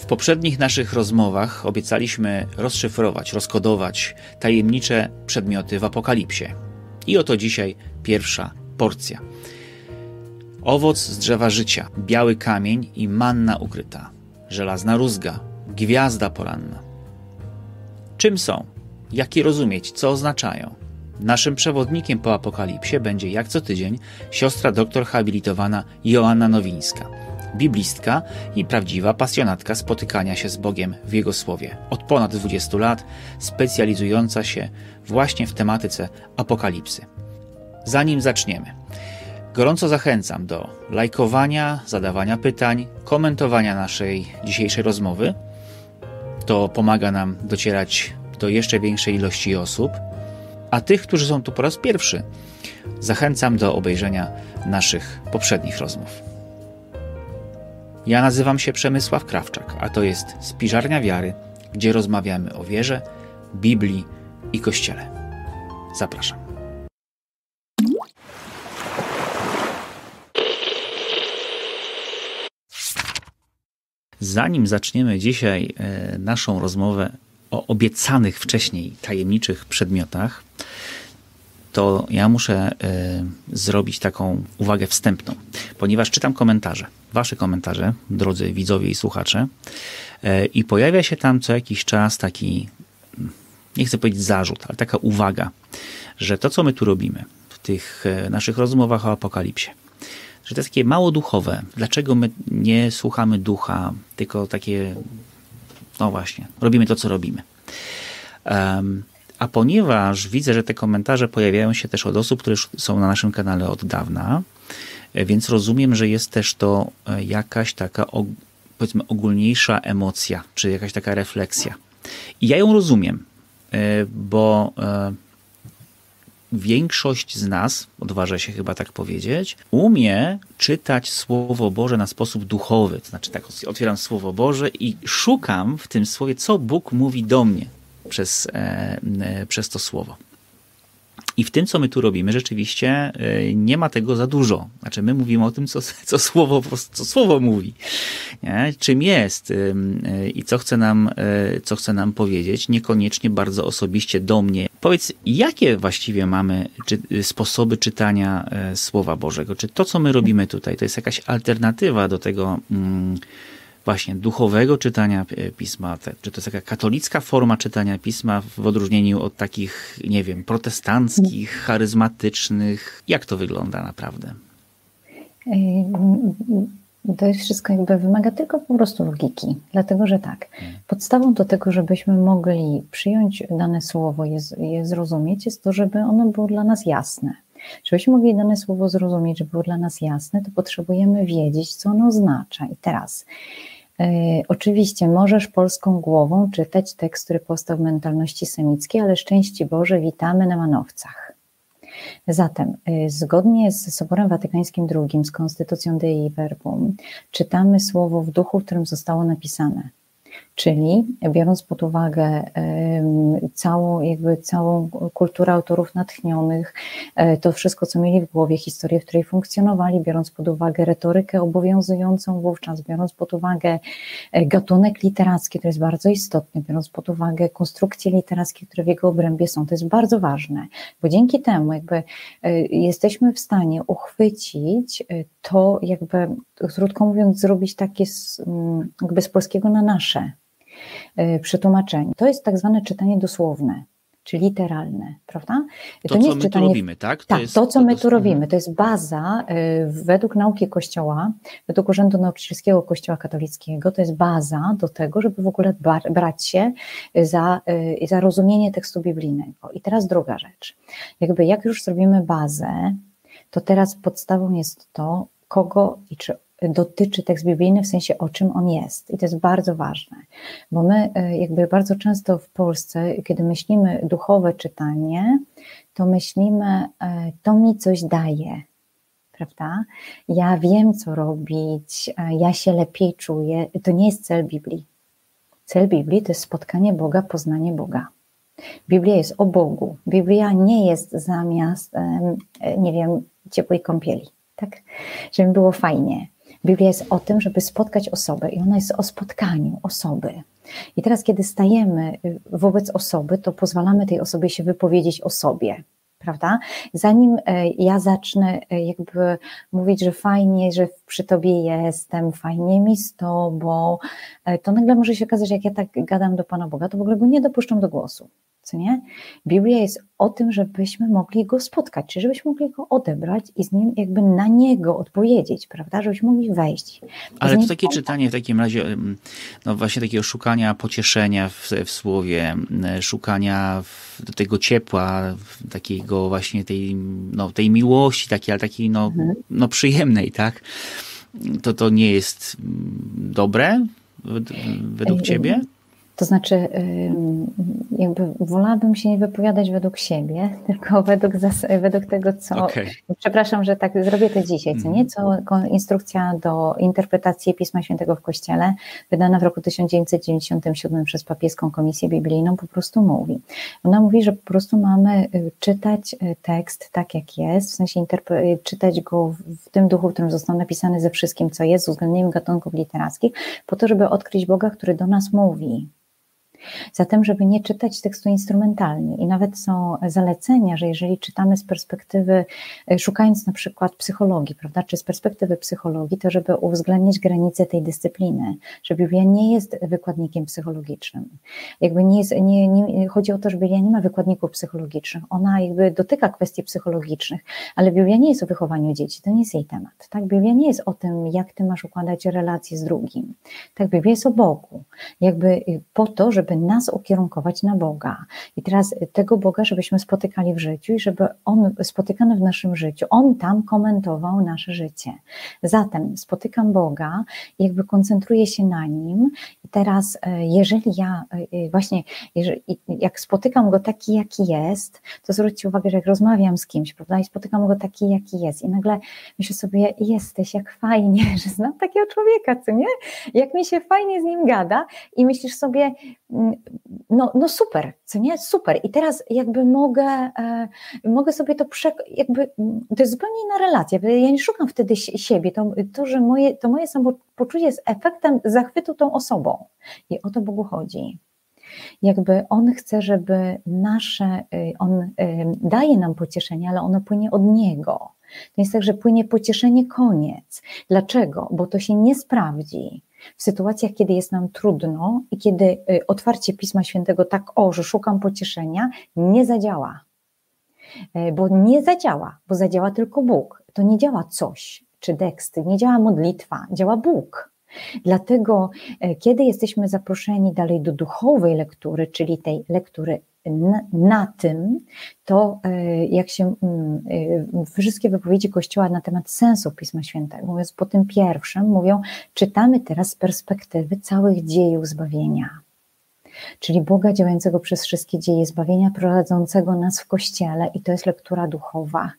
W poprzednich naszych rozmowach obiecaliśmy rozszyfrować, rozkodować tajemnicze przedmioty w Apokalipsie. I oto dzisiaj pierwsza porcja. Owoc z drzewa życia, biały kamień i manna ukryta, żelazna rózga, gwiazda poranna. Czym są? Jak je rozumieć? Co oznaczają? Naszym przewodnikiem po apokalipsie będzie jak co tydzień siostra doktor habilitowana Joanna Nowińska, biblistka i prawdziwa pasjonatka spotykania się z Bogiem w Jego Słowie. Od ponad 20 lat specjalizująca się właśnie w tematyce apokalipsy. Zanim zaczniemy, gorąco zachęcam do lajkowania, zadawania pytań, komentowania naszej dzisiejszej rozmowy. To pomaga nam docierać do jeszcze większej ilości osób. A tych, którzy są tu po raz pierwszy, zachęcam do obejrzenia naszych poprzednich rozmów. Ja nazywam się Przemysław Krawczak, a to jest Spiżarnia Wiary, gdzie rozmawiamy o wierze, Biblii i Kościele. Zapraszam. Zanim zaczniemy dzisiaj e, naszą rozmowę o obiecanych wcześniej tajemniczych przedmiotach, to ja muszę y, zrobić taką uwagę wstępną, ponieważ czytam komentarze, wasze komentarze, drodzy widzowie i słuchacze, y, i pojawia się tam co jakiś czas taki, nie chcę powiedzieć zarzut, ale taka uwaga, że to, co my tu robimy w tych y, naszych rozmowach o apokalipsie, że to jest takie mało duchowe. Dlaczego my nie słuchamy ducha, tylko takie, no właśnie, robimy to, co robimy. Um, a ponieważ widzę, że te komentarze pojawiają się też od osób, które są na naszym kanale od dawna, e, więc rozumiem, że jest też to e, jakaś taka powiedzmy ogólniejsza emocja, czy jakaś taka refleksja. I ja ją rozumiem, e, bo większość z nas, odważa się chyba tak powiedzieć, umie czytać Słowo Boże na sposób duchowy. To znaczy tak, otwieram Słowo Boże i szukam w tym Słowie, co Bóg mówi do mnie przez, e, e, przez to słowo. I w tym, co my tu robimy, rzeczywiście e, nie ma tego za dużo. Znaczy, my mówimy o tym, co, co, słowo, co słowo mówi, nie? czym jest i co chce, nam, co chce nam powiedzieć, niekoniecznie bardzo osobiście do mnie. Powiedz, jakie właściwie mamy czy, sposoby czytania Słowa Bożego? Czy to, co my robimy tutaj, to jest jakaś alternatywa do tego, mm, właśnie duchowego czytania pisma, czy to jest taka katolicka forma czytania pisma w odróżnieniu od takich, nie wiem, protestanckich, charyzmatycznych. Jak to wygląda naprawdę? To jest wszystko jakby wymaga tylko po prostu logiki, dlatego że tak, podstawą do tego, żebyśmy mogli przyjąć dane słowo, je, je zrozumieć, jest to, żeby ono było dla nas jasne. Żebyśmy mogli dane słowo zrozumieć, żeby było dla nas jasne, to potrzebujemy wiedzieć, co ono oznacza. I teraz, oczywiście, możesz polską głową czytać tekst, który powstał w mentalności semickiej, ale szczęście Boże, witamy na manowcach. Zatem, yy, zgodnie z Soborem Watykańskim II, z Konstytucją Dei Verbum, czytamy słowo w duchu, w którym zostało napisane. Czyli biorąc pod uwagę całą, jakby całą kulturę autorów natchnionych, e, to wszystko, co mieli w głowie, historię, w której funkcjonowali, biorąc pod uwagę retorykę obowiązującą wówczas, biorąc pod uwagę e, gatunek literacki, to jest bardzo istotne, biorąc pod uwagę konstrukcje literackie, które w jego obrębie są, to jest bardzo ważne, bo dzięki temu jakby e, jesteśmy w stanie uchwycić to jakby, krótko mówiąc, zrobić takie jakby z polskiego na nasze, E, przetłumaczeń. To jest tak zwane czytanie dosłowne czy literalne, prawda? To, to nie co my czytanie... tu robimy, tak? To tak, jest, to, co to my tu robimy, to jest baza e, według nauki Kościoła, według Urzędu Nauczycielskiego Kościoła Katolickiego, to jest baza do tego, żeby w ogóle brać się za, e, za rozumienie tekstu biblijnego. I teraz druga rzecz. Jakby jak już zrobimy bazę, to teraz podstawą jest to, kogo i czy dotyczy tekst biblijny, w sensie o czym on jest. I to jest bardzo ważne, bo my e, jakby bardzo często w Polsce, kiedy myślimy duchowe czytanie, to myślimy, e, to mi coś daje, prawda? Ja wiem, co robić, e, ja się lepiej czuję. To nie jest cel Biblii. Cel Biblii to jest spotkanie Boga, poznanie Boga. Biblia jest o Bogu. Biblia nie jest zamiast, nie wiem, ciepłej kąpieli, tak? Żeby było fajnie Biblia jest o tym, żeby spotkać osobę i ona jest o spotkaniu osoby. I teraz, kiedy stajemy y, wobec osoby, to pozwalamy tej osobie się wypowiedzieć o sobie prawda? Zanim e, ja zacznę e, jakby mówić, że fajnie, że przy tobie jestem, fajnie mi z tobą, e, to nagle może się okazać, jak ja tak gadam do Pana Boga, to w ogóle go nie dopuszczam do głosu co nie? Biblia jest o tym, żebyśmy mogli go spotkać, czyli żebyśmy mogli go odebrać i z nim jakby na niego odpowiedzieć, prawda? Żebyśmy mogli wejść. Ale to takie czytanie w takim razie, no właśnie takiego szukania pocieszenia w, w słowie, szukania w, tego ciepła, takiego właśnie tej, no, tej miłości, takiej, ale takiej no, mhm. no przyjemnej, tak? To to nie jest dobre według ciebie? To znaczy, jakby wolałabym się nie wypowiadać według siebie, tylko według, według tego, co. Okay. Przepraszam, że tak zrobię to dzisiaj, co nie? Co instrukcja do interpretacji Pisma Świętego w Kościele, wydana w roku 1997 przez Papieską Komisję Biblijną, po prostu mówi. Ona mówi, że po prostu mamy y, czytać y, tekst tak, jak jest, w sensie y, czytać go w tym duchu, w którym został napisany ze wszystkim, co jest, z uwzględnieniem gatunków literackich, po to, żeby odkryć Boga, który do nas mówi Zatem, żeby nie czytać tekstu instrumentalnie i nawet są zalecenia, że jeżeli czytamy z perspektywy, e, szukając na przykład psychologii, prawda, czy z perspektywy psychologii, to żeby uwzględnić granice tej dyscypliny, że Biblia nie jest wykładnikiem psychologicznym. Jakby nie, jest, nie, nie chodzi o to, że Biblia nie ma wykładników psychologicznych, ona jakby dotyka kwestii psychologicznych, ale Biblia nie jest o wychowaniu dzieci, to nie jest jej temat. Tak, Biblia nie jest o tym, jak ty masz układać relacje z drugim. Tak, Biblia jest o Bogu. Jakby y, po to, żeby żeby nas ukierunkować na Boga. I teraz tego Boga, żebyśmy spotykali w życiu i żeby On spotykany w naszym życiu, On tam komentował nasze życie. Zatem spotykam Boga jakby koncentruję się na Nim i teraz e, jeżeli ja e, e, właśnie, jeżeli, jak spotykam Go taki, jaki jest, to zwróćcie uwagę, że jak rozmawiam z kimś, prawda, i spotykam Go taki, jaki jest i nagle myślę sobie, jesteś, jak fajnie, że znam takiego człowieka, co nie? Jak mi się fajnie z Nim gada i myślisz sobie, no, no super, co nie? Super. I teraz jakby mogę, e, mogę sobie to prze, jakby, to jest zupełnie inna relacja. Ja nie szukam wtedy siebie. To, to że moje, to moje samopoczucie jest efektem zachwytu tą osobą. I o to Bogu chodzi. Jakby On chce, żeby nasze, y, On y, daje nam pocieszenie, ale ono płynie od Niego. To jest tak, że płynie pocieszenie koniec. Dlaczego? Bo to się nie sprawdzi w sytuacjach, kiedy jest nam trudno i kiedy y, otwarcie Pisma Świętego tak o, że szukam pocieszenia, nie zadziała. E, bo nie zadziała, bo zadziała tylko Bóg. To nie działa coś, czy tekst, nie działa modlitwa, działa Bóg. Dlatego, e, kiedy jesteśmy zaproszeni dalej do duchowej lektury, czyli tej lektury na, tym, to e, jak się mm, e, wszystkie wypowiedzi Kościoła na temat sensu Pisma Świętego, mówiąc po tym pierwszym, mówią, czytamy teraz z perspektywy całych dziejów zbawienia. Czyli Boga działającego przez wszystkie dzieje zbawienia, prowadzącego nas w Kościele, i to jest lektura duchowa.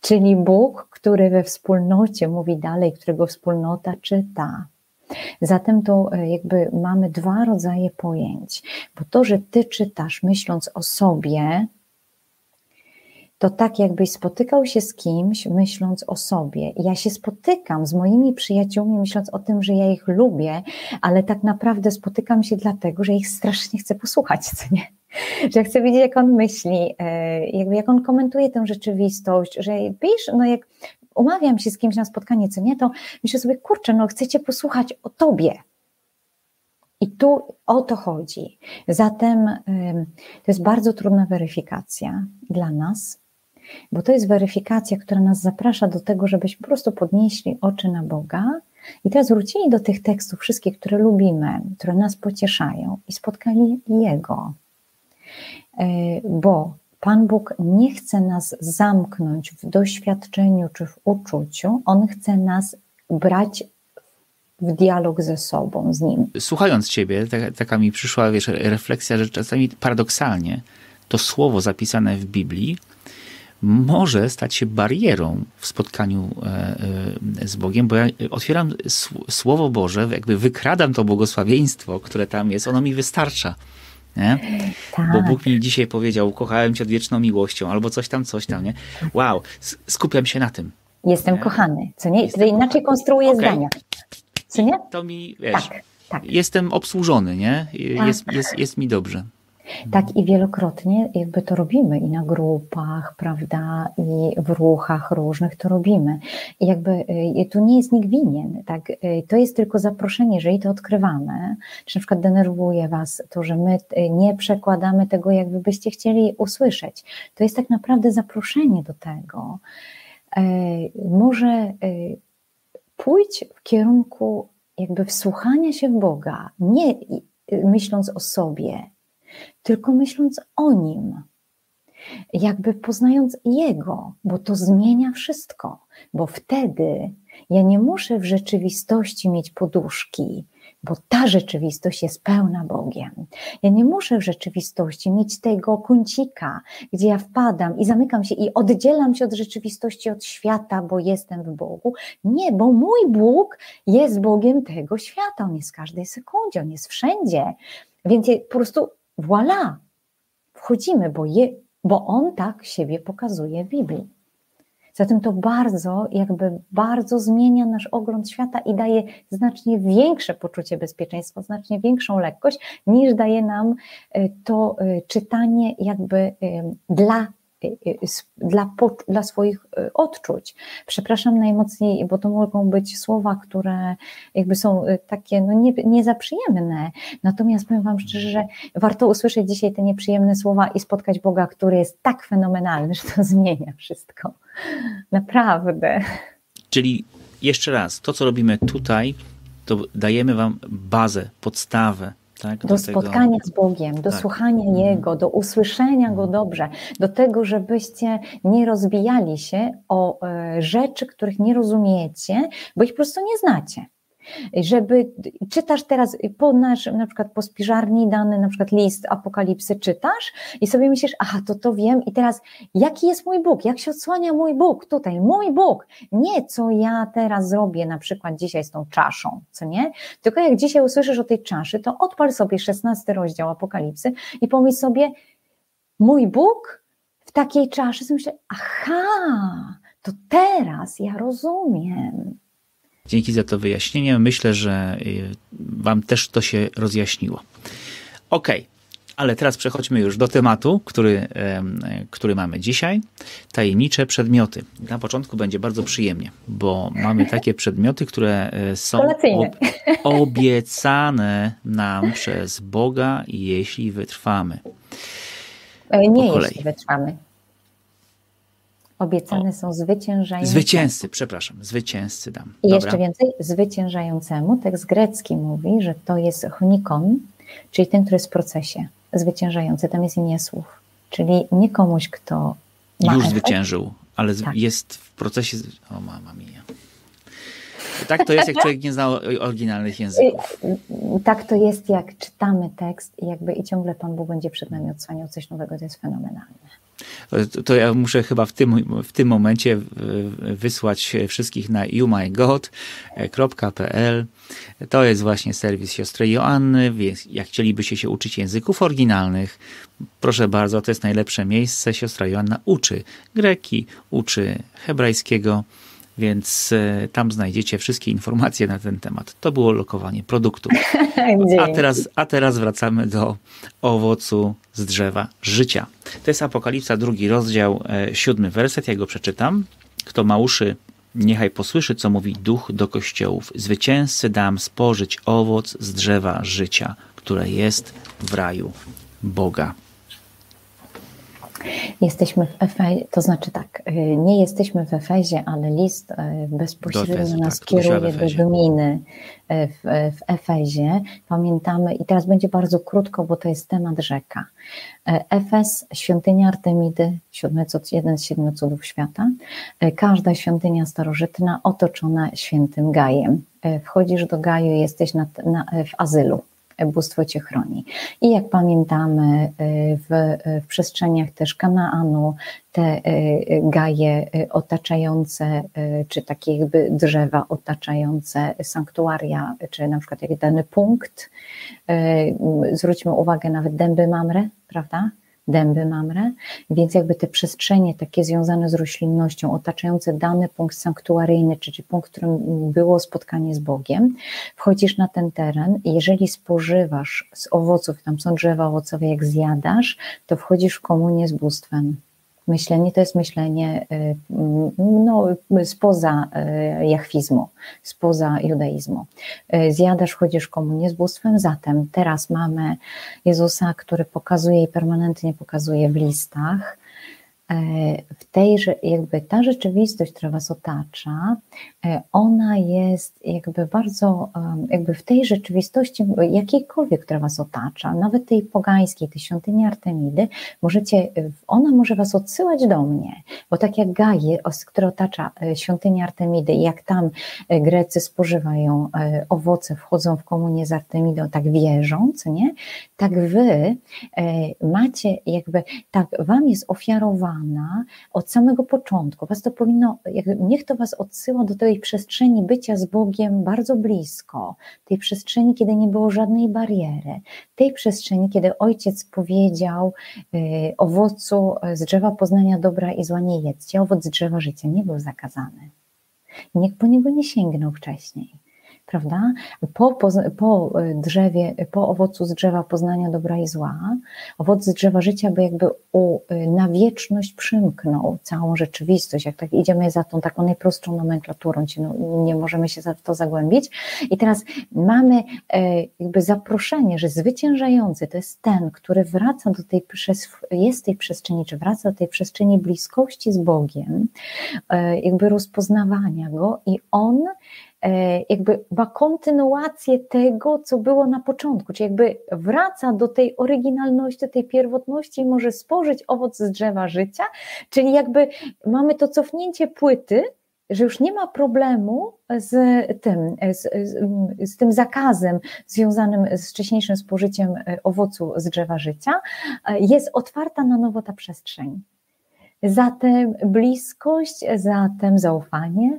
Czyli Bóg, który we wspólnocie mówi dalej, którego wspólnota czyta, Zatem to e, jakby mamy dwa rodzaje pojęć, bo to, że ty czytasz myśląc o sobie, to tak jakbyś spotykał się z kimś, myśląc o sobie. Ja się spotykam z moimi przyjaciółmi, myśląc o tym, że ja ich lubię, ale tak naprawdę spotykam się dlatego, że ich strasznie chcę posłuchać, co nie? Że chcę wiedzieć, jak on myśli, e, jakby jak on komentuje tę rzeczywistość, że wiesz, no jak umawiam się z kimś na spotkanie, co nie, to myślę sobie, kurczę, no chcecie posłuchać o tobie. I tu o to chodzi. Zatem to jest bardzo trudna weryfikacja dla nas, bo to jest weryfikacja, która nas zaprasza do tego, żebyśmy po prostu podnieśli oczy na Boga i teraz wrócili do tych tekstów, wszystkich, które lubimy, które nas pocieszają i spotkali Jego. E, bo Pan Bóg nie chce nas zamknąć w doświadczeniu czy w uczuciu, On chce nas brać w dialog ze sobą, z Nim. Słuchając Ciebie, taka, taka mi przyszła wiesz, refleksja, że czasami paradoksalnie to słowo zapisane w Biblii może stać się barierą w spotkaniu e, e, z Bogiem, bo ja otwieram Słowo Boże, jakby wykradam to błogosławieństwo, które tam jest, ono mi wystarcza. Nie? Tak. Bo Bóg mi dzisiaj powiedział, kochałem cię odwieczną miłością, albo coś tam, coś tam, nie? Wow, skupiam się na tym. Jestem nie? kochany, co nie? Jestem inaczej konstruuję Okej. zdania. Co nie? To mi, wiesz, Tak, tak. jestem obsłużony, nie? Jest, Tak. jest, jest mi dobrze. Tak, i wielokrotnie jakby to robimy i na grupach, prawda, i w ruchach różnych to robimy. I jakby y, tu nie jest nikt winien, tak, y, to jest tylko zaproszenie, jeżeli to odkrywamy, czy na przykład denerwuje Was to, że my y, nie przekładamy tego, jak wy byście chcieli usłyszeć. To jest tak naprawdę zaproszenie do tego. Może pójdź w kierunku jakby wsłuchania się w Boga, nie myśląc o sobie, tylko myśląc o nim, jakby poznając Jego, bo to zmienia wszystko, bo wtedy ja nie muszę w rzeczywistości mieć poduszki, bo ta rzeczywistość jest pełna Bogiem. Ja nie muszę w rzeczywistości mieć tego kącika, gdzie ja wpadam i zamykam się i oddzielam się od rzeczywistości, od świata, bo jestem w Bogu. Nie, bo mój Bóg jest Bogiem tego świata. On jest w każdej sekundzie, on jest wszędzie. Więc po prostu voilà, wchodzimy, bo, je, bo on tak siebie pokazuje w Biblii. Zatem to bardzo, jakby bardzo zmienia nasz ogląd świata i daje znacznie większe poczucie bezpieczeństwa, znacznie większą lekkość, niż daje nam y, to y, czytanie jakby y, dla dla, dla swoich odczuć. Przepraszam najmocniej, bo to mogą być słowa, które jakby są takie no nie, nie za przyjemne. Natomiast powiem Wam szczerze, że warto usłyszeć dzisiaj te nieprzyjemne słowa i spotkać Boga, który jest tak fenomenalny, że to zmienia wszystko. Naprawdę. Czyli jeszcze raz, to co robimy tutaj, to dajemy Wam bazę, podstawę, tak, do, do spotkania tego... z Bogiem, do tak. słuchania mm. Jego, do usłyszenia Go dobrze, do tego, żebyście nie rozbijali się o e, rzeczy, których nie rozumiecie, bo ich po prostu nie znacie żeby czytasz teraz po nasz, na przykład po spiżarni dany na przykład list apokalipsy czytasz i sobie myślisz, aha, to to wiem i teraz jaki jest mój Bóg, jak się odsłania mój Bóg tutaj, mój Bóg, nie co ja teraz zrobię na przykład dzisiaj z tą czaszą, co nie, tylko jak dzisiaj usłyszysz o tej czaszy, to odpal sobie 16 rozdział apokalipsy i pomyśl sobie, mój Bóg w takiej czaszy, myślę, aha, to teraz ja rozumiem, Dzięki za to wyjaśnienie. Myślę, że y, Wam też to się rozjaśniło. Ok, ale teraz przechodźmy już do tematu, który, który mamy dzisiaj. Tajemnicze przedmioty. Na początku będzie bardzo przyjemnie, bo mamy takie przedmioty, które e, są ob obiecane nam przez Boga, jeśli wytrwamy. E, nie, jeśli wytrwamy. Obiecane o. są zwyciężające. Zwycięzcy, przepraszam, zwycięzcy dam. I jeszcze więcej, zwyciężającemu. Tekst grecki mówi, że to jest chonikon, czyli ten, który jest w procesie. Zwyciężający, tam jest imię słów. Czyli nie komuś, kto Już efekt. zwyciężył, ale tak. jest w procesie... O, mama mia. Tak to jest, jak człowiek nie zna oryginalnych języków. Tak to jest, jak czytamy tekst i jakby i ciągle Pan Bóg będzie przed nami odsłaniał coś nowego, to jest fenomenalne. To ja muszę chyba w tym, w tym momencie wysłać wszystkich na youmygod.pl. To jest właśnie serwis siostry Joanny, więc jak chcielibyście się uczyć języków oryginalnych, proszę bardzo, to jest najlepsze miejsce. Siostra Joanna uczy greki, uczy hebrajskiego, więc e, tam znajdziecie wszystkie informacje na ten temat. To było lokowanie produktu. A teraz, a teraz wracamy do owocu z drzewa życia. To jest Apokalipsa, drugi rozdział, e, siódmy werset. Ja go przeczytam. Kto ma uszy, niechaj posłyszy, co mówi duch do kościołów. Zwycięzcy dam spożyć owoc z drzewa życia, które jest w raju Boga. Jesteśmy w Efezie, to znaczy tak, nie jesteśmy w Efezie, ale list bezpośrednio Efezy, nas tak, kieruje do gminy w, w Efezie. Pamiętamy, i teraz będzie bardzo krótko, bo to jest temat rzeka. Efes, świątynia Artemidy, siódmy cud, jeden z siedmiu cudów świata. Każda świątynia starożytna otoczona świętym Gajem. Wchodzisz do Gaju i jesteś na, na, w azylu bóstwo Cię chroni. I jak pamiętamy, y, w, w przestrzeniach też Kanaanu, te y, gaje y, otaczające, czy takie jakby drzewa otaczające sanktuaria, czy na przykład jak dany punkt, zwróćmy uwagę nawet dęby Mamre, prawda? Dęby mamre, więc jakby te przestrzenie takie związane z roślinnością, otaczające dany punkt sanktuaryjny, czyli punkt, w którym było spotkanie z Bogiem, wchodzisz na ten teren i jeżeli spożywasz z owoców, tam są drzewa owocowe, jak zjadasz, to wchodzisz w komunię z bóstwem. Myślenie to jest myślenie y, no, spoza y, jachwizmu, spoza judaizmu. Y, zjadasz, chodzisz komunię z bóstwem, zatem teraz mamy Jezusa, który pokazuje i permanentnie pokazuje w listach, w tej, jakby ta rzeczywistość, która Was otacza, e, ona jest jakby bardzo, jakby w tej rzeczywistości, jakiejkolwiek, która Was otacza, nawet tej pogańskiej, tej świątyni Artemidy, możecie, ona może Was odsyłać do mnie, bo tak jak Gaje, która otacza e, świątynię Artemidy, jak tam Grecy spożywają owoce, wchodzą w komunię z Artemidą, tak wierząc, nie? Tak Wy macie jakby, tak Wam jest ofiarowane, od samego początku. Was to powinno, niech to Was odsyła do tej przestrzeni bycia z Bogiem bardzo blisko, tej przestrzeni, kiedy nie było żadnej bariery, tej przestrzeni, kiedy Ojciec powiedział y, owocu z drzewa poznania dobra i zła nie jedzcie, owoc z drzewa życia nie był zakazany. Nikt po niego nie sięgnął wcześniej prawda? Po, po e, drzewie, po owocu z drzewa poznania dobra i zła, owoc z drzewa życia by jakby u, e, na wieczność przymknął całą rzeczywistość. Jak tak idziemy za tą taką najprostszą nomenklaturą, no, nie możemy się w to zagłębić. I teraz mamy e, jakby zaproszenie, że zwyciężający to jest ten, który wraca do tej, jest tej przestrzeni, czy wraca do tej przestrzeni bliskości z Bogiem, jakby rozpoznawania Go i On jakby ma kontynuację tego, co było na początku, czyli jakby wraca do tej oryginalności, tej pierwotności i może spożyć owoc z drzewa życia, czyli jakby mamy to cofnięcie płyty, że już nie ma problemu z tym, z, z, z, tym zakazem związanym z wcześniejszym spożyciem e, owocu z drzewa życia, e, jest otwarta na nowo ta przestrzeń. Zatem bliskość, zatem zaufanie,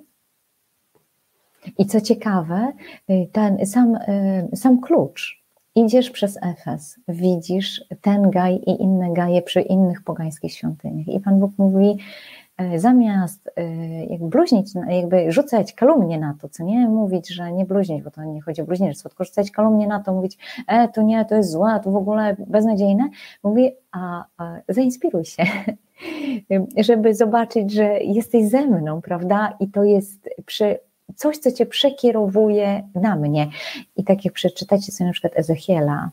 i co ciekawe, y, ten sam, y, sam klucz, idziesz przez Efes, widzisz ten gaj i inne gaje przy innych pogańskich świątyniach. I Pan Bóg mówi, y, zamiast jak bluźnić, jakby rzucać kalumnię na to, co nie mówić, że nie bluźnić, bo to nie chodzi o bluźnierstwo, tylko rzucać kalumnię na to, mówić, e, to nie, to jest złe, to w ogóle beznadziejne, mówi, a, a zainspiruj się, żeby zobaczyć, że jesteś ze mną, prawda? I to jest przy coś, co cię przekierowuje na mnie. I tak jak przeczytacie sobie na przykład Ezechiela,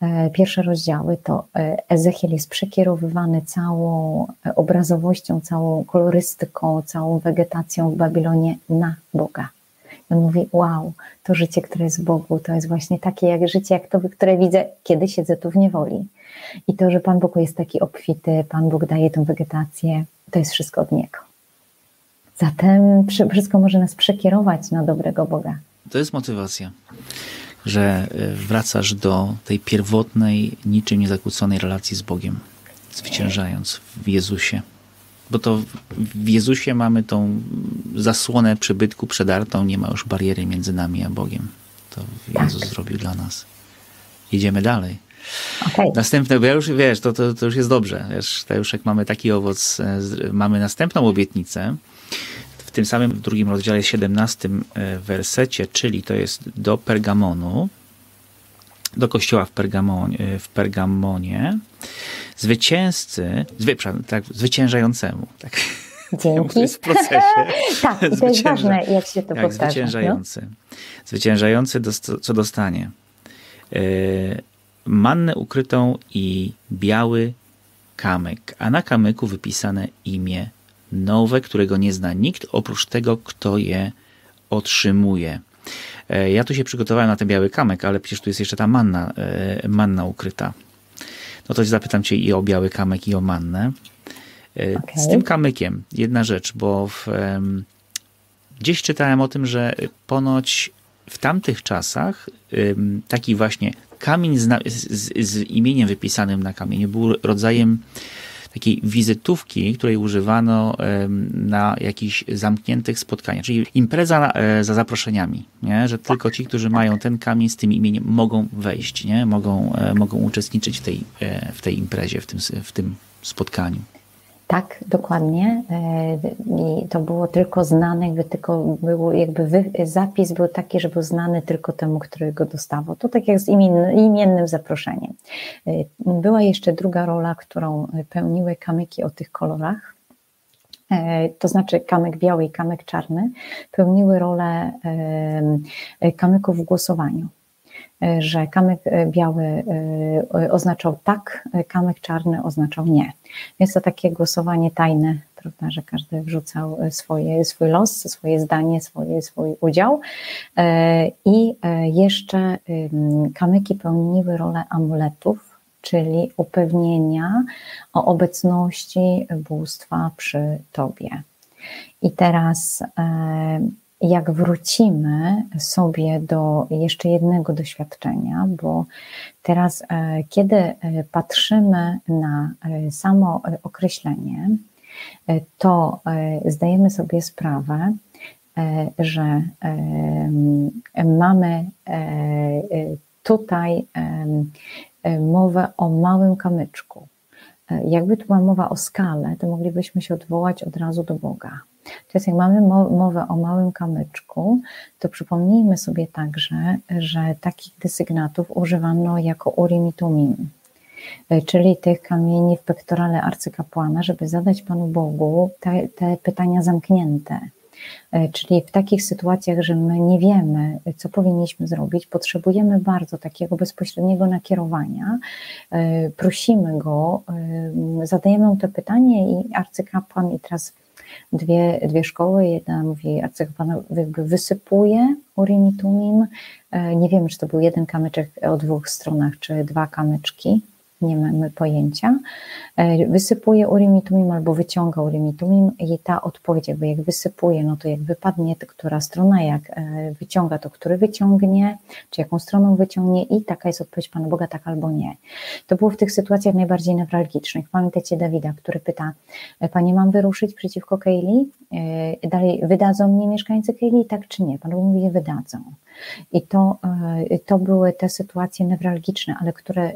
e, pierwsze rozdziały, to e, Ezechiel jest przekierowywany całą e, obrazowością, całą kolorystyką, całą wegetacją w Babilonie na Boga. I on mówi, wow, to życie, które jest w Bogu, to jest właśnie takie jak życie, jak to, które widzę, kiedy siedzę tu w niewoli. I to, że Pan Bóg jest taki obfity, Pan Bóg daje tą wegetację, to jest wszystko od Niego. Zatem wszystko może nas przekierować na dobrego Boga. To jest motywacja, że e, wracasz do tej pierwotnej, niczym niezakłóconej relacji z Bogiem, zwyciężając w Jezusie. Bo to w Jezusie mamy tą zasłonę przybytku przedartą, nie ma już bariery między nami a Bogiem. To Jezus tak. zrobił dla nas. Idziemy dalej. Okay. Następne, bo ja już wiesz, to, to, to już jest dobrze. Wiesz, to już jak mamy taki owoc, e, mamy następną obietnicę, w tym samym drugim rozdziale, 17 e, wersecie, czyli to jest do Pergamonu, do kościoła w, Pergamonie, w Pergamonie, zwycięzcy, zwy, tak, zwyciężającemu, tak, Dzięki. w procesie. tak, i to jest ważne, jak się to tak, powtarza. Zwyciężający. No? Zwyciężający, co dostanie? Yy, mannę ukrytą i biały kamyk, a na kamyku wypisane imię nowe, którego nie zna nikt, oprócz tego, kto je otrzymuje. E, ja tu się przygotowałem na ten biały kamyk, ale przecież tu jest jeszcze ta manna, e, manna ukryta. No to zapytam cię i o biały kamyk, i o mannę. E, okay. Z tym kamykiem jedna rzecz, bo w, gdzieś czytałem o tym, że ponoć w tamtych czasach taki właśnie kamień z, z, z imieniem wypisanym na kamieniu był rodzajem takiej wizytówki, której używano na jakichś zamkniętych spotkaniach, czyli impreza za zaproszeniami, nie? że tylko ci, którzy mają ten kamień z tym imieniem mogą wejść, nie? Mogą, mogą uczestniczyć w tej, w tej imprezie, w tym, w tym spotkaniu. Tak, dokładnie. E, I to było tylko znane, jakby tylko było, jakby wy, zapis był taki, że był znany tylko temu, który go dostawał. To tak jak z imiennym zaproszeniem. E, była jeszcze druga rola, którą pełniły kamyki o tych kolorach. E, to znaczy kamyk biały i kamyk czarny pełniły rolę kamyków w głosowaniu że kamyk biały oznaczał tak, kamyk czarny oznaczał nie. Jest to takie głosowanie tajne, prawda, że każdy wrzucał swoje, swój los, swoje zdanie, swoje, swój udział. I jeszcze kamyki pełniły rolę amuletów, czyli upewnienia o obecności bóstwa przy tobie. I teraz jak wrócimy sobie do jeszcze jednego doświadczenia, bo teraz, e, kiedy e, patrzymy na e, samo określenie, to zdajemy sobie sprawę, że mamy tutaj mowę o małym kamyczku. Jakby tu była mowa o skale, to moglibyśmy się odwołać od razu do Boga. Teraz jak mamy mowę o małym kamyczku, to przypomnijmy sobie także, że takich desygnatów używano jako urim i tumim, e, czyli tych kamieni w pektorale arcykapłana, żeby zadać Panu Bogu te, te pytania zamknięte. E, czyli w takich sytuacjach, że my nie wiemy, co powinniśmy zrobić, potrzebujemy bardzo takiego bezpośredniego nakierowania, e, prosimy go, zadajemy mu to pytanie i arcykapłan i teraz dwie, dwie szkoły. Jedna mówi, arcykapłan jakby wysypuje urim i tumim. E, nie wiemy, czy to był jeden kamyczek o dwóch stronach, czy dwa kamyczki nie mamy pojęcia, e, wysypuje urimitumim albo wyciąga urimitumim i ta odpowiedź jakby jak wysypuje, no to jak wypadnie, to która strona jak e, wyciąga, to który wyciągnie, czy jaką stroną wyciągnie i taka jest odpowiedź Pana Boga, tak albo nie. To było w tych sytuacjach najbardziej newralgicznych. Pamiętacie Dawida, który pyta, e, Panie mam wyruszyć przeciwko Kejli? Dalej, wydadzą mnie mieszkańcy Kejli, tak czy nie? Pan Bóg mówi, wydadzą. I to, to były te sytuacje newralgiczne, ale które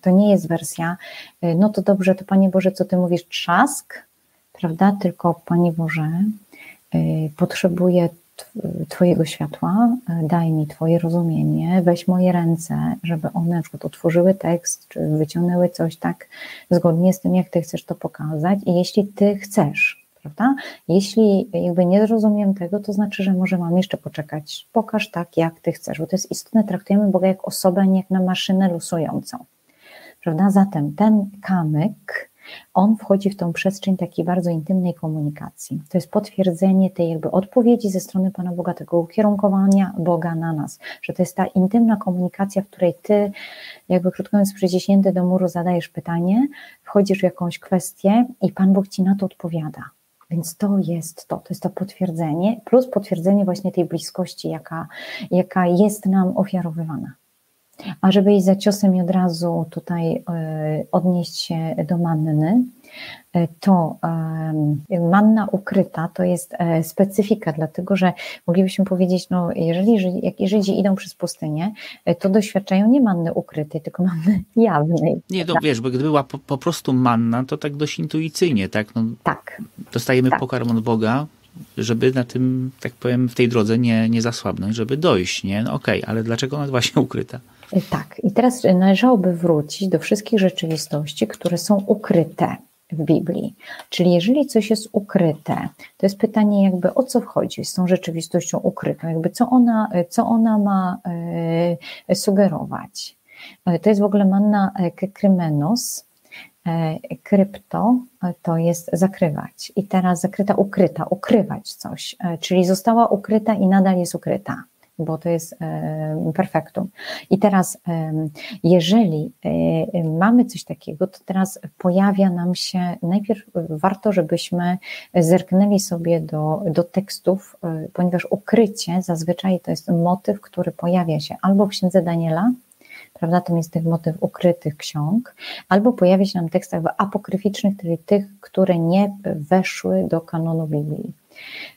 to nie jest wersja, e, no to dobrze, to Panie Boże, co Ty mówisz, trzask, prawda? Tylko Panie Boże, e, potrzebuję Twojego światła, daj mi Twoje rozumienie, weź moje ręce, żeby one na przykład otworzyły tekst, czy wyciągnęły coś tak zgodnie z tym, jak Ty chcesz to pokazać. I jeśli Ty chcesz, prawda? Jeśli jakby nie zrozumiem tego, to znaczy, że może mam jeszcze poczekać. Pokaż tak, jak ty chcesz, bo to jest istotne, traktujemy Boga jak osobę, nie jak na maszynę losującą. Prawda? Zatem ten kamyk, on wchodzi w tą przestrzeń takiej bardzo intymnej komunikacji. To jest potwierdzenie tej jakby odpowiedzi ze strony Pana Boga, tego ukierunkowania Boga na nas, że to jest ta intymna komunikacja, w której ty, jakby krótko mówiąc, przyciśnięty do muru zadajesz pytanie, wchodzisz w jakąś kwestię i Pan Bóg ci na to odpowiada. Więc to jest to, to jest to potwierdzenie, plus potwierdzenie właśnie tej bliskości, jaka, jaka jest nam ofiarowywana. A żeby iść za ciosem i od razu tutaj e, odnieść się do manny, e, to manna ukryta to jest e, specyfika, dlatego że moglibyśmy powiedzieć, no jeżeli, jak Żydzi idą przez pustynię, to doświadczają nie manny ukrytej, tylko manny jawnej. Nie, to wiesz, bo gdyby była po, po, prostu manna, to tak dość intuicyjnie, tak? No, tak. Dostajemy tak. pokarm od Boga, żeby na tym, tak powiem, w tej drodze nie, nie zasłabnąć, żeby dojść, nie? No okej, okay, ale dlaczego ona właśnie ukryta? Tak, i teraz należałoby wrócić do wszystkich rzeczywistości, które są ukryte w Biblii. Czyli jeżeli coś jest ukryte, to jest pytanie jakby o co wchodzi z tą rzeczywistością ukrytą, jakby co ona, co ona ma e, sugerować. E, to jest w ogóle manna krymenos, e, krypto to jest zakrywać. I teraz zakryta, ukryta, ukrywać coś, czyli została ukryta i nadal jest ukryta bo to jest perfektum. I teraz, jeżeli e, mamy coś takiego, to teraz pojawia nam się, najpierw warto, żebyśmy zerknęli sobie do, do tekstów, e, ponieważ ukrycie zazwyczaj to jest motyw, który pojawia się albo w księdze Daniela, prawda? Tam jest tych motyw ukrytych ksiąg, albo pojawia się nam w tekstach apokryficznych, czyli tych, które nie weszły do kanonu Biblii.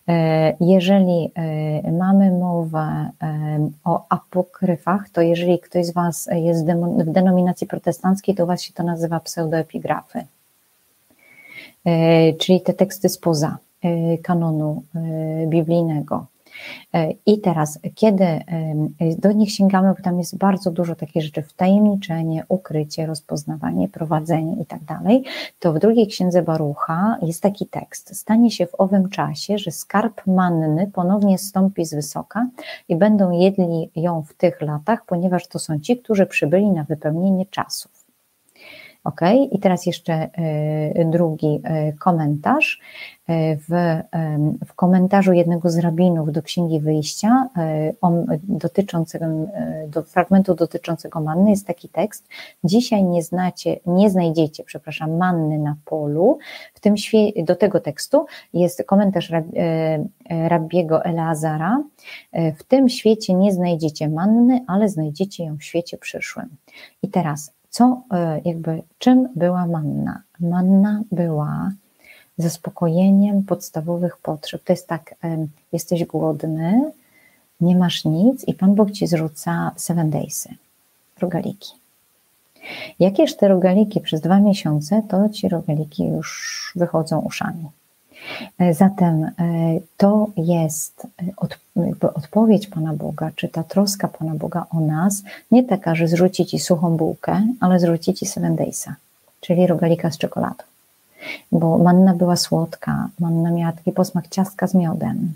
E, jeżeli e, mamy mowę e, o apokryfach, to jeżeli ktoś z Was jest w denominacji protestanckiej, to się to nazywa pseudoepigrafy, czyli te teksty spoza kanonu biblijnego. E, I teraz, kiedy do nich sięgamy, bo tam jest bardzo dużo takich rzeczy, wtajemniczenie, ukrycie, rozpoznawanie, prowadzenie i tak dalej, to w drugiej księdze Barucha jest taki tekst. Stanie się w owym czasie, że skarb manny ponownie stąpi z wysoka i będą jedli ją w tych latach, ponieważ to są ci, którzy przybyli na wypełnienie czasów. Ok, i teraz jeszcze e, drugi komentarz. E, w, w komentarzu jednego z rabinów do Księgi Wyjścia dotyczącego, do fragmentu dotyczącego manny jest taki tekst. Dzisiaj nie znacie, nie znajdziecie, przepraszam, manny na polu. W tym do tego tekstu jest komentarz rab, rabbiego Eleazara. W tym świecie nie znajdziecie manny, ale znajdziecie ją w świecie przyszłym. I teraz, co jakby, czym była manna? Manna była zaspokojeniem podstawowych potrzeb. To jest tak, jesteś głodny, nie masz nic i Pan Bóg ci zrzuca seven daysy, rogaliki. Jak jesz te rogaliki przez dwa miesiące, to ci rogaliki już wychodzą uszami. E, zatem e, to jest e, odpowiedź Pana Boga, czy ta troska Pana Boga o nas, nie taka, że zrzuci ci suchą bułkę, ale zrzuci ci seven daysa, czyli rogalika z czekoladą bo manna była słodka, manna miała taki posmak ciastka z miodem.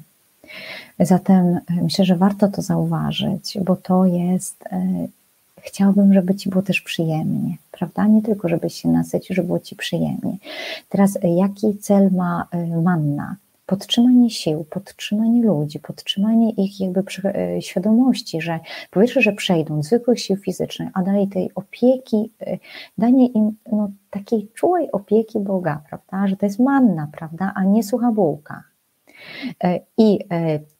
Zatem myślę, że warto to zauważyć, bo to jest, chciałbym, żeby Ci było też przyjemnie, prawda? Nie tylko, żebyś się nasycił, żeby było Ci przyjemnie. Teraz, e, jaki cel ma manna? podtrzymanie sił, podtrzymanie ludzi, podtrzymanie ich jakby e, świadomości, że po pierwsze, że przejdą zwykłych sił fizycznych, a dalej tej opieki, e, danie im no, takiej czułej opieki Boga, prawda, że to jest manna, prawda, a nie sucha bułka. E, I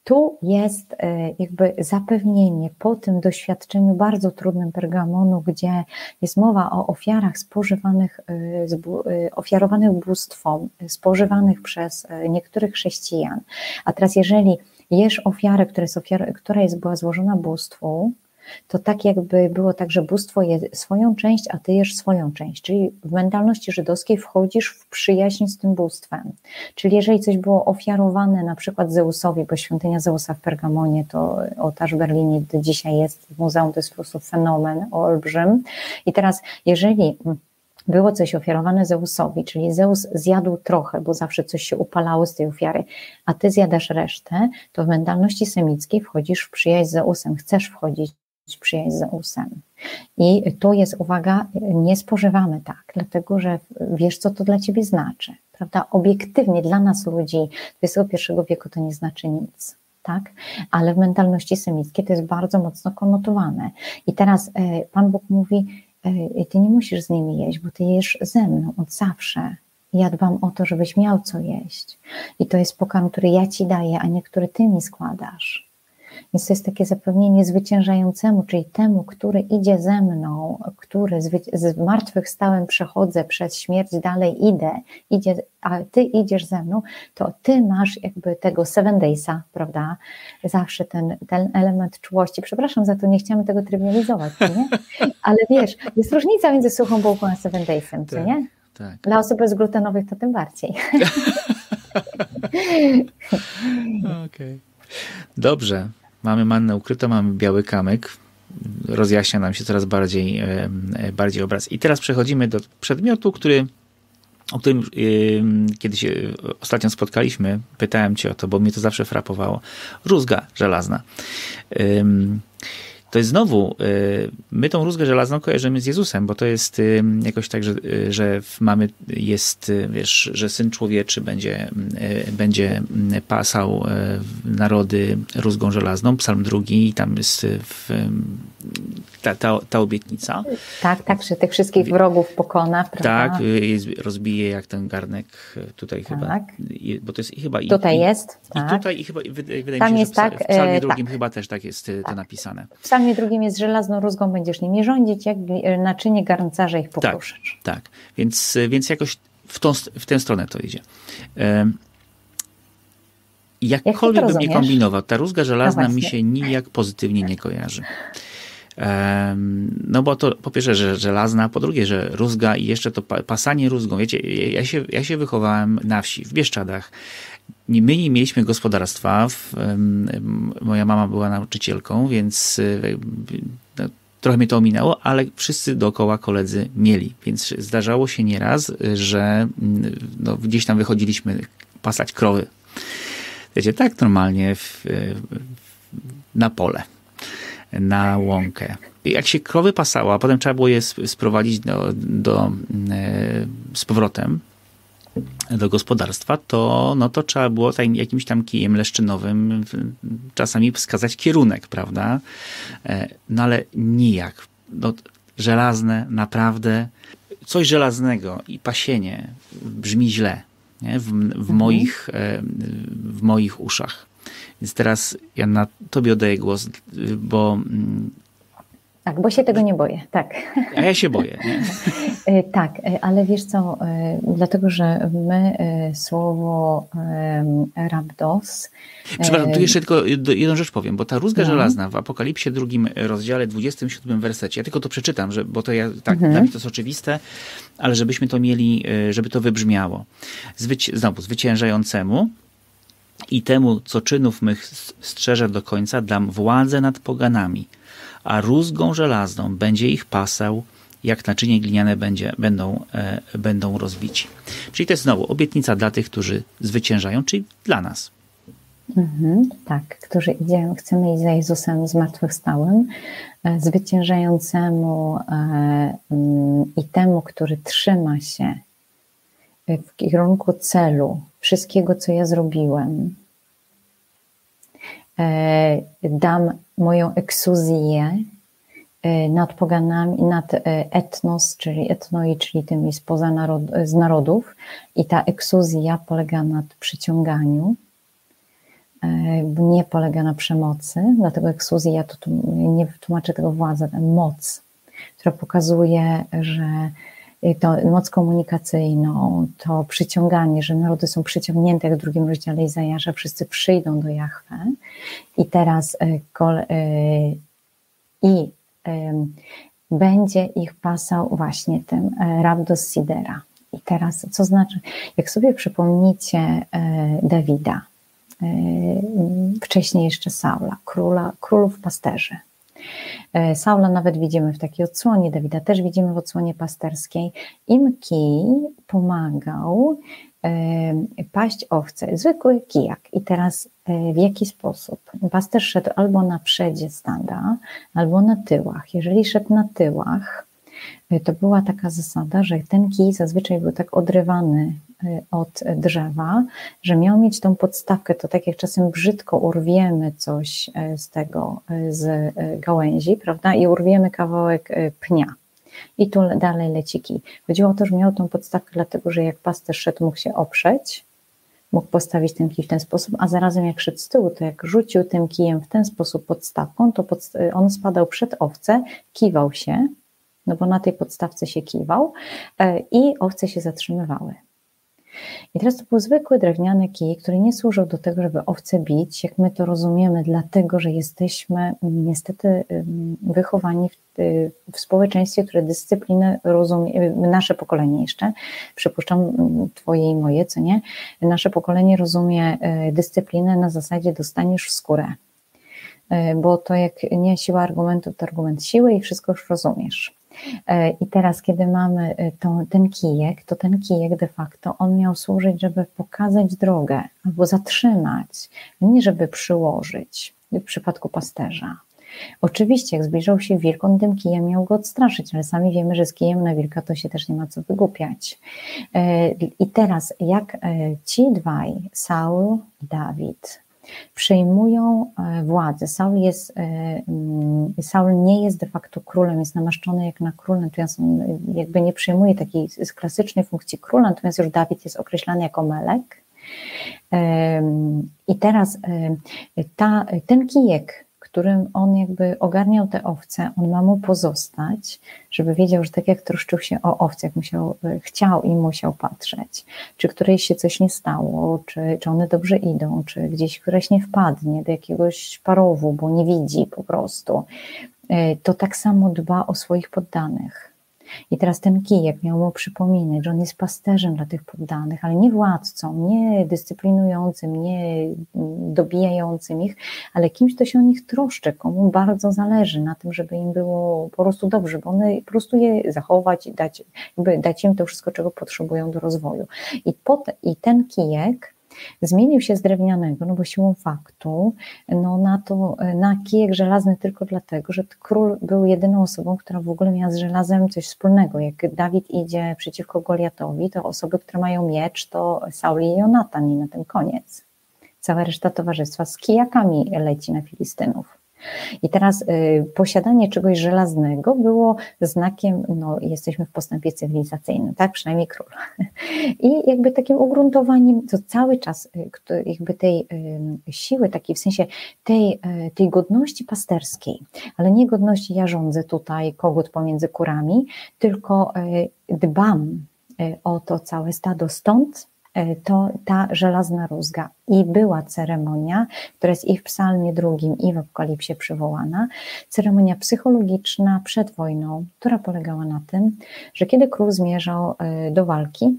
tu jest e, jakby zapewnienie po tym doświadczeniu bardzo trudnym Pergamonu, gdzie jest mowa o ofiarach spożywanych, e, e, ofiarowanych bóstwom, spożywanych przez niektórych chrześcijan. A teraz jeżeli jesz ofiarę, która jest, ofiar, która jest była złożona bóstwu, to tak jakby było tak, że bóstwo je swoją część, a ty jesz swoją część. Czyli w mentalności żydowskiej wchodzisz w przyjaźń z tym bóstwem. Czyli jeżeli coś było ofiarowane na przykład Zeusowi, bo świątynia Zeusa w Pergamonie to ołtarz w Berlinie dzisiaj jest w muzeum, to jest po prostu fenomen olbrzym. I teraz jeżeli było coś ofiarowane Zeusowi, czyli Zeus zjadł trochę, bo zawsze coś się upalało z tej ofiary, a ty zjadasz resztę, to w mentalności semickiej wchodzisz w przyjaźń z Zeusem, chcesz wchodzić przyjaźń z Zeusem. I tu jest uwaga, nie spożywamy tak, dlatego że wiesz, co to dla ciebie znaczy. Prawda? Obiektywnie dla nas ludzi XXI wieku to nie znaczy nic. Tak? Ale w mentalności semickiej to jest bardzo mocno konotowane. I teraz e, Pan Bóg mówi, e, ty nie musisz z nimi jeść, bo ty jesz ze mną od zawsze. Ja dbam o to, żebyś miał co jeść. I to jest pokarm, który ja ci daję, a nie który ty mi składasz. Więc to jest takie zapewnienie zwyciężającemu, czyli temu, który idzie ze mną, który z martwych stałem przechodzę przez śmierć, dalej idę, idzie, a ty idziesz ze mną, to ty masz jakby tego seven daysa, prawda? Zawsze ten, ten element czułości. Przepraszam za to, nie chciałam tego trywializować, nie? Ale wiesz, jest różnica między suchą bułką a seven daysem, tak, nie? Tak. Dla osób bezglutenowych to tym bardziej. Okej. Okay. Dobrze. Mamy mannę ukrytą, mamy biały kamyk. Rozjaśnia nam się coraz bardziej, e, bardziej obraz. I teraz przechodzimy do przedmiotu, który o którym yy, kiedyś yy, ostatnio spotkaliśmy, pytałem cię o to, bo mnie to zawsze frapowało. Rózga żelazna. Yy, to jest znowu, y, my tą rózgę żelazną kojarzymy z Jezusem, bo to jest y, jakoś tak, że, y, że mamy, jest, wiesz, że Syn Człowieczy będzie, będzie pasał narody rózgą żelazną, psalm drugi, tam jest w, ta, ta, ta obietnica. Tak, tak, że tych wszystkich wrogów pokona, prawda? Tak, rozbije jak ten garnek tutaj tak. chyba, bo to jest chyba... Tutaj i, jest, i, tak. I tutaj i chyba, wydaje Tam mi się, jest że tak, w psalmie e, drugim tak. chyba też tak jest tak. to napisane. W psalmie drugim jest żelazną rózgą będziesz nimi rządzić, jak naczynie garncarza ich pokruszysz. Tak, tak. Więc, więc jakoś w, tą, w tę stronę to idzie. Jakkolwiek Jak bym nie kombinował, ta rózga żelazna no mi się nijak pozytywnie nie kojarzy. No bo to po pierwsze, że żelazna, po drugie, że rózga i jeszcze to pasanie rózgą. Wiecie, ja się, ja się wychowałem na wsi, w Bieszczadach. My nie mieliśmy gospodarstwa. Moja mama była nauczycielką, więc no, trochę mnie to ominęło, ale wszyscy dookoła koledzy mieli. Więc zdarzało się nieraz, że no, gdzieś tam wychodziliśmy pasać krowy. Wiecie, tak normalnie w, na pole na łąkę. Jak się krowy pasało, a potem trzeba było je sprowadzić do, do, z powrotem do gospodarstwa, to, no to trzeba było tam, jakimś tam kijem leszczynowym czasami wskazać kierunek, prawda? No ale nijak. No, żelazne, naprawdę coś żelaznego i pasienie brzmi źle nie? W, w mhm. moich, w moich uszach. Więc teraz ja na tobie oddaję głos, bo. Tak, bo się tego nie boję, tak. A ja się boję. Nie? tak, ale wiesz co, dlatego, że my słowo rabdos. Przepraszam, tu jeszcze tylko jedną rzecz powiem, bo ta rózga no. żelazna w Apokalipsie drugim rozdziale, 27 wersecie, ja tylko to przeczytam, że, bo to ja, tak, mhm. dla mnie to jest oczywiste, ale żebyśmy to mieli, żeby to wybrzmiało. Zwyci znowu, zwyciężającemu, i temu, co czynów mych strzeże do końca, dam władzę nad poganami, a rózgą żelazną będzie ich pasał, jak naczynie gliniane będzie, będą, e, będą rozbici. Czyli to jest znowu obietnica dla tych, którzy zwyciężają, czyli dla nas. Mhm, tak, którzy idziemy, chcemy iść za Jezusem zmartwychwstałym, e, zwyciężającemu e, mm, i temu, który trzyma się w kierunku celu, wszystkiego, co ja zrobiłem. E, dam moją eksuzję e, nad poganami, nad e, etnos, czyli etnoi, czyli tymi spoza narod, z narodów. I ta eksuzja polega nad przyciąganiu, nie polega na przemocy, dlatego eksuzja to nie tłumaczę tego władza, moc, która pokazuje, że to moc komunikacyjną, to przyciąganie, że narody są przyciągnięte, jak w drugim rozdziale Izajasza, wszyscy przyjdą do Jahwe i teraz e, e, i będzie ich pasał właśnie tym Rabdos Sidera. I teraz, co znaczy, jak sobie przypomnicie Dawida, wcześniej jeszcze Saula, króla, królów pasterzy, Saula nawet widzimy w takiej odsłonie, Dawida też widzimy w odsłonie pasterskiej. Im kij pomagał e, paść owce, zwykły kijak. I teraz e, w jaki sposób? Pasterz szedł albo na przedzie stada, albo na tyłach. Jeżeli szedł na tyłach, to była taka zasada, że ten kij zazwyczaj był tak odrywany od drzewa, że miał mieć tą podstawkę, to tak jak czasem brzydko urwiemy coś y, z tego, y, z gałęzi, prawda, i urwiemy kawałek pnia. I tu dalej leci kij. Chodziło o to, że miał tą podstawkę, dlatego że jak pasterz szedł, mógł się oprzeć, mógł postawić ten kij w ten sposób, a zarazem jak szedł z tyłu, to jak rzucił tym kijem w ten sposób podstawką, to on spadał przed owce, kiwał się, no bo na tej podstawce się kiwał i owce się zatrzymywały. I teraz to był zwykły drewniany kij, który nie służył do tego, żeby owce bić, jak my to rozumiemy, dlatego że jesteśmy mm, niestety wychowani w, y, w społeczeństwie, które dyscyplinę rozumie, y, nasze pokolenie jeszcze, przypuszczam mm, twoje i moje, co nie, nasze pokolenie rozumie y, dyscyplinę na zasadzie dostaniesz w skórę bo to jak nie siła argumentu, to argument siły i wszystko już rozumiesz. E, I teraz, kiedy mamy e, ten kijek, to ten kijek de facto on miał służyć, żeby pokazać drogę albo zatrzymać, nie żeby przyłożyć w przypadku pasterza. Oczywiście, jak zbliżał się wilk, on tym kijem miał go odstraszyć, ale sami wiemy, że z kijem na wilka to się też nie ma co wygłupiać. E, I teraz, jak ci dwaj, Saul i Dawid, przejmują e, władzę. Saul, jest, e, mm, Saul nie jest de facto królem, jest namaszczony jak na król, natomiast on jakby nie przejmuje takiej klasycznej funkcji króla, natomiast już Dawid jest określany jako melek. I teraz ta, ten kijek, którym on jakby ogarniał te owce, on ma mu pozostać, żeby wiedział, że tak jak troszczył się o jak musiał, e, chciał i musiał patrzeć, czy którejś się coś nie stało, czy, czy one dobrze idą, czy gdzieś któraś nie wpadnie do jakiegoś parowu, bo nie widzi po prostu, e, to tak samo dba o swoich poddanych i teraz ten kijek miał mu przypominać, że on jest pasterzem dla tych poddanych, ale nie władcą, nie dyscyplinującym, nie dobijającym ich, ale kimś, kto się o nich troszczy, komu bardzo zależy na tym, żeby im było po prostu dobrze, bo one po prostu je zachować i dać, dać im to wszystko, czego potrzebują do rozwoju. I, pot, i ten kijek Zmienił się z drewnianego, no bo siłą faktu, no na to, na kijek żelazny tylko dlatego, że król był jedyną osobą, która w ogóle miała z żelazem coś wspólnego. Jak Dawid idzie przeciwko Goliatowi, to osoby, które mają miecz, to Saul i Jonatan i na tym koniec. Cała reszta towarzystwa z kijakami leci na Filistynów. I teraz y, posiadanie czegoś żelaznego było znakiem, no jesteśmy w postępie cywilizacyjnym, tak, przynajmniej król. I jakby takim ugruntowaniem, to cały czas y, jakby tej y, siły, takiej w sensie tej, tej godności pasterskiej, ale nie godności ja rządzę tutaj kogut pomiędzy kurami, tylko dbam o to całe stado stąd, to ta żelazna rózga. I była ceremonia, która jest i w psalmie drugim, i w Apokalipsie przywołana, ceremonia psychologiczna przed wojną, która polegała na tym, że kiedy król zmierzał e, do walki,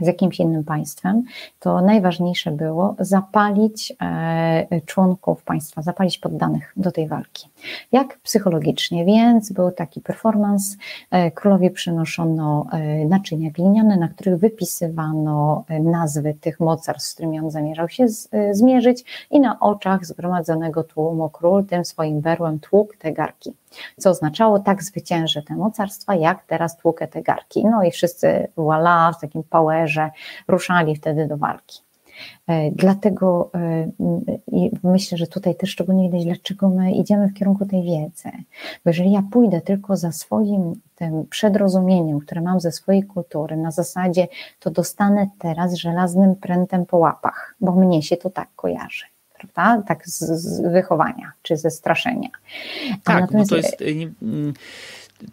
z jakimś innym państwem, to najważniejsze było zapalić e, członków państwa, zapalić poddanych do tej walki. Jak psychologicznie, więc był taki performance. E, królowi przynoszono e, naczynia gliniane, na których wypisywano nazwy tych mocarstw, z którymi on zamierzał się zmierzyć, i na oczach zgromadzonego tłumu król tym swoim berłem tłukł te garki co oznaczało tak zwyciężę te mocarstwa, jak teraz tłukę te garki. No i wszyscy voilà, w takim powerze ruszali wtedy do walki. E, dlatego e, myślę, że tutaj też szczególnie widać, dlaczego my idziemy w kierunku tej wiedzy. Bo jeżeli ja pójdę tylko za swoim tym przedrozumieniem, które mam ze swojej kultury, na zasadzie to dostanę teraz żelaznym prętem po łapach, bo mnie się to tak kojarzy prawda? Tak z, z wychowania czy ze straszenia. A tak, natomiast... no to jest. Y, mm,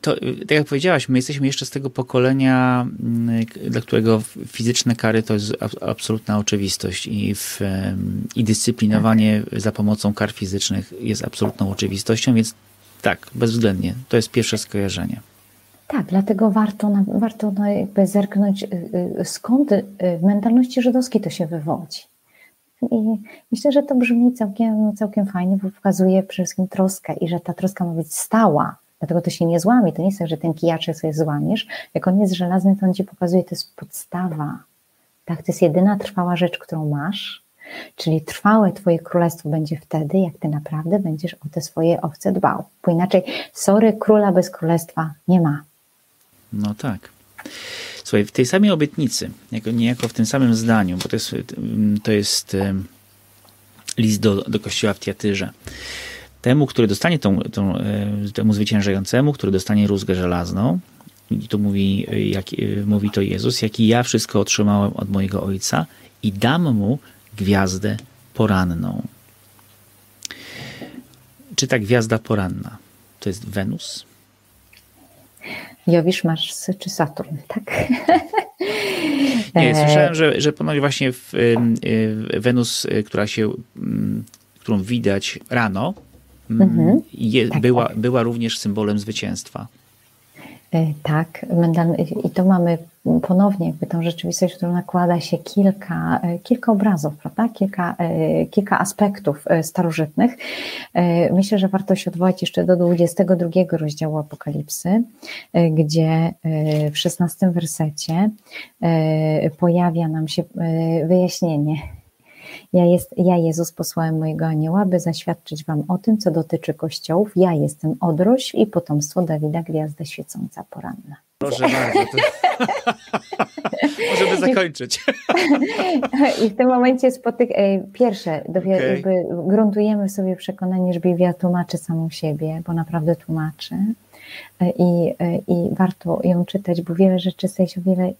to, tak jak powiedziałaś, my jesteśmy jeszcze z tego pokolenia, mm, dla którego fizyczne kary to jest absolutna oczywistość i, w, i dyscyplinowanie tak. za pomocą kar fizycznych jest absolutną oczywistością, więc tak, bezwzględnie. To jest pierwsze skojarzenie. Tak, dlatego warto, warto jakby zerknąć, y, y, skąd w mentalności żydowskiej to się wywodzi. I myślę, że to brzmi całkiem, całkiem fajnie, bo pokazuje przede wszystkim troskę i że ta troska ma być stała, dlatego to się nie złamie. To nie jest tak, że ten kijaczek sobie złamiesz. Jak on jest żelazny, to on ci pokazuje, to jest podstawa. Tak, to jest jedyna trwała rzecz, którą masz. Czyli trwałe Twoje królestwo będzie wtedy, jak Ty naprawdę będziesz o te swoje owce dbał. Bo inaczej, sorry, króla bez królestwa nie ma. No tak. Słuchaj, w tej samej obietnicy, jako, niejako w tym samym zdaniu, bo to jest, to jest list do, do kościoła w Tiatyrze. Temu, który dostanie tą, tą, temu zwyciężającemu, który dostanie rózgę żelazną, i tu mówi, jak, e, mówi to Jezus, jak i ja wszystko otrzymałem od mojego Ojca i dam mu gwiazdę poranną. Czy ta gwiazda poranna to jest Wenus? Jowisz Mars czy Saturn, tak? Nie, słyszałem, że, że ponoć właśnie w, Wenus, y, która się, którą widać rano, mhm. je, tak, była, tak. była również symbolem zwycięstwa. E, tak, i to mamy ponownie jakby tą rzeczywistość, w którą nakłada się kilka, e, kilka obrazów, prawda? Kilka, e, kilka aspektów starożytnych. Myślę, że warto się odwołać jeszcze do 22 rozdziału Apokalipsy, gdzie w 16 wersecie pojawia nam się wyjaśnienie ja, jest, ja Jezus posłałem mojego anioła, by zaświadczyć wam o tym, co dotyczy kościołów. Ja jestem odrość i potomstwo Dawida, gwiazda świecąca poranna. Proszę bardzo. To... Możemy zakończyć. I w tym momencie spotyk... Pierwsze, okay. jakby gruntujemy sobie przekonanie, że Biblia tłumaczy samą siebie, bo naprawdę tłumaczy. I, I warto ją czytać, bo wiele rzeczy staje się o wiele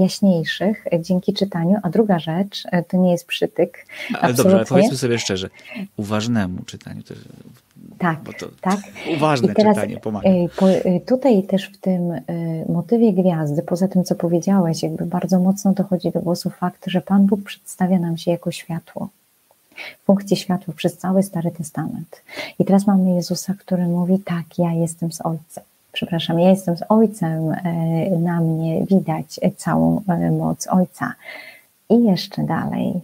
jaśniejszych dzięki czytaniu. A druga rzecz, to nie jest przytyk. Ale dobrze, ale powiedzmy sobie szczerze, uważnemu czytaniu. To tak, tak. Uważne teraz, czytanie pomaga. E, e, tutaj też w tym e, motywie gwiazdy, poza tym co powiedziałeś, jakby bardzo mocno dochodzi do głosu fakt, że Pan Bóg przedstawia nam się jako światło. Funkcję światła przez cały Stary Testament. I teraz mamy Jezusa, który mówi: Tak, ja jestem z Ojcem. Przepraszam, ja jestem z Ojcem, na mnie widać całą moc Ojca. I jeszcze dalej,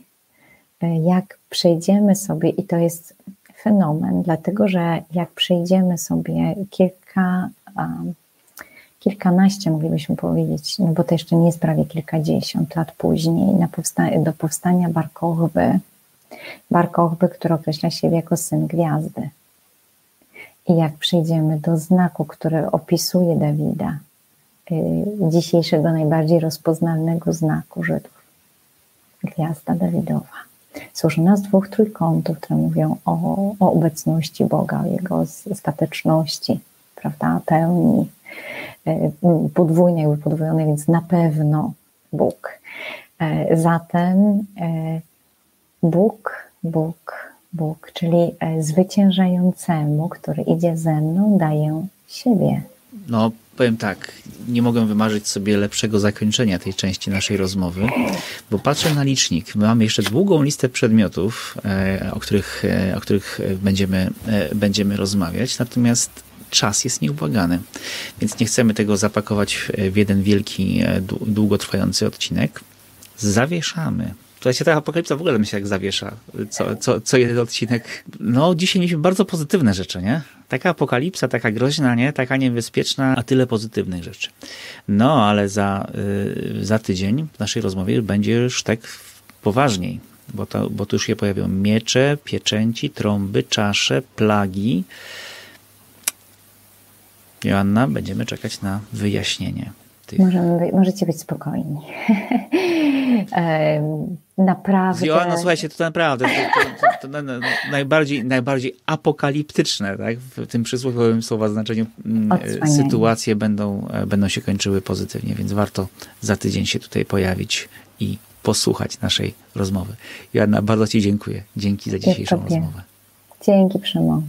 jak przejdziemy sobie, i to jest fenomen, dlatego że jak przejdziemy sobie kilka, kilkanaście, moglibyśmy powiedzieć, no bo to jeszcze nie jest prawie kilkadziesiąt lat później, na powsta- do powstania Bar Kochby, Bar Kochby, który określa siebie jako syn gwiazdy. I jak przejdziemy do znaku, który opisuje Dawida, y, dzisiejszego najbardziej rozpoznalnego znaku Żydów, gwiazda Dawidowa złożona z dwóch trójkątów, które mówią o, o obecności Boga, o Jego stateczności, prawda, pełni, e, podwójnej jakby podwójnej, więc na pewno Bóg. E, zatem Bóg, Bóg, Bóg, czyli zwyciężającemu, który idzie ze mną, daję siebie. No, powiem tak, nie mogę wymarzyć sobie lepszego zakończenia tej części naszej rozmowy, bo patrzę na licznik. My mamy jeszcze długą listę przedmiotów, e, o których, e, o których będziemy, e, będziemy rozmawiać, natomiast czas jest nieubłagany, więc nie chcemy tego zapakować w jeden wielki, długotrwający odcinek. Zawieszamy się ta apokalipsa w ogóle mi się jak zawiesza. Co, co, co jeden odcinek. No, dzisiaj mieliśmy bardzo pozytywne rzeczy, nie? Taka apokalipsa, taka groźna, nie? Taka niebezpieczna, a tyle pozytywnych rzeczy. No, ale za, y, za tydzień w naszej rozmowie będzie już tak poważniej, bo, to, bo tu już się pojawią miecze, pieczęci, trąby, czasze, plagi. Joanna, będziemy czekać na wyjaśnienie. Możemy, możecie być spokojni. naprawdę. Joanna, słuchajcie, to naprawdę to, to, to, najbardziej, najbardziej apokaliptyczne, tak? w tym przysłowiowym słowa znaczeniu mm, sytuacje będą, e, będą się kończyły pozytywnie, więc warto za tydzień się tutaj pojawić i posłuchać naszej rozmowy. Joanna, bardzo Ci dziękuję. Dzięki za dzisiejszą rozmowę. Dzięki, Przemo.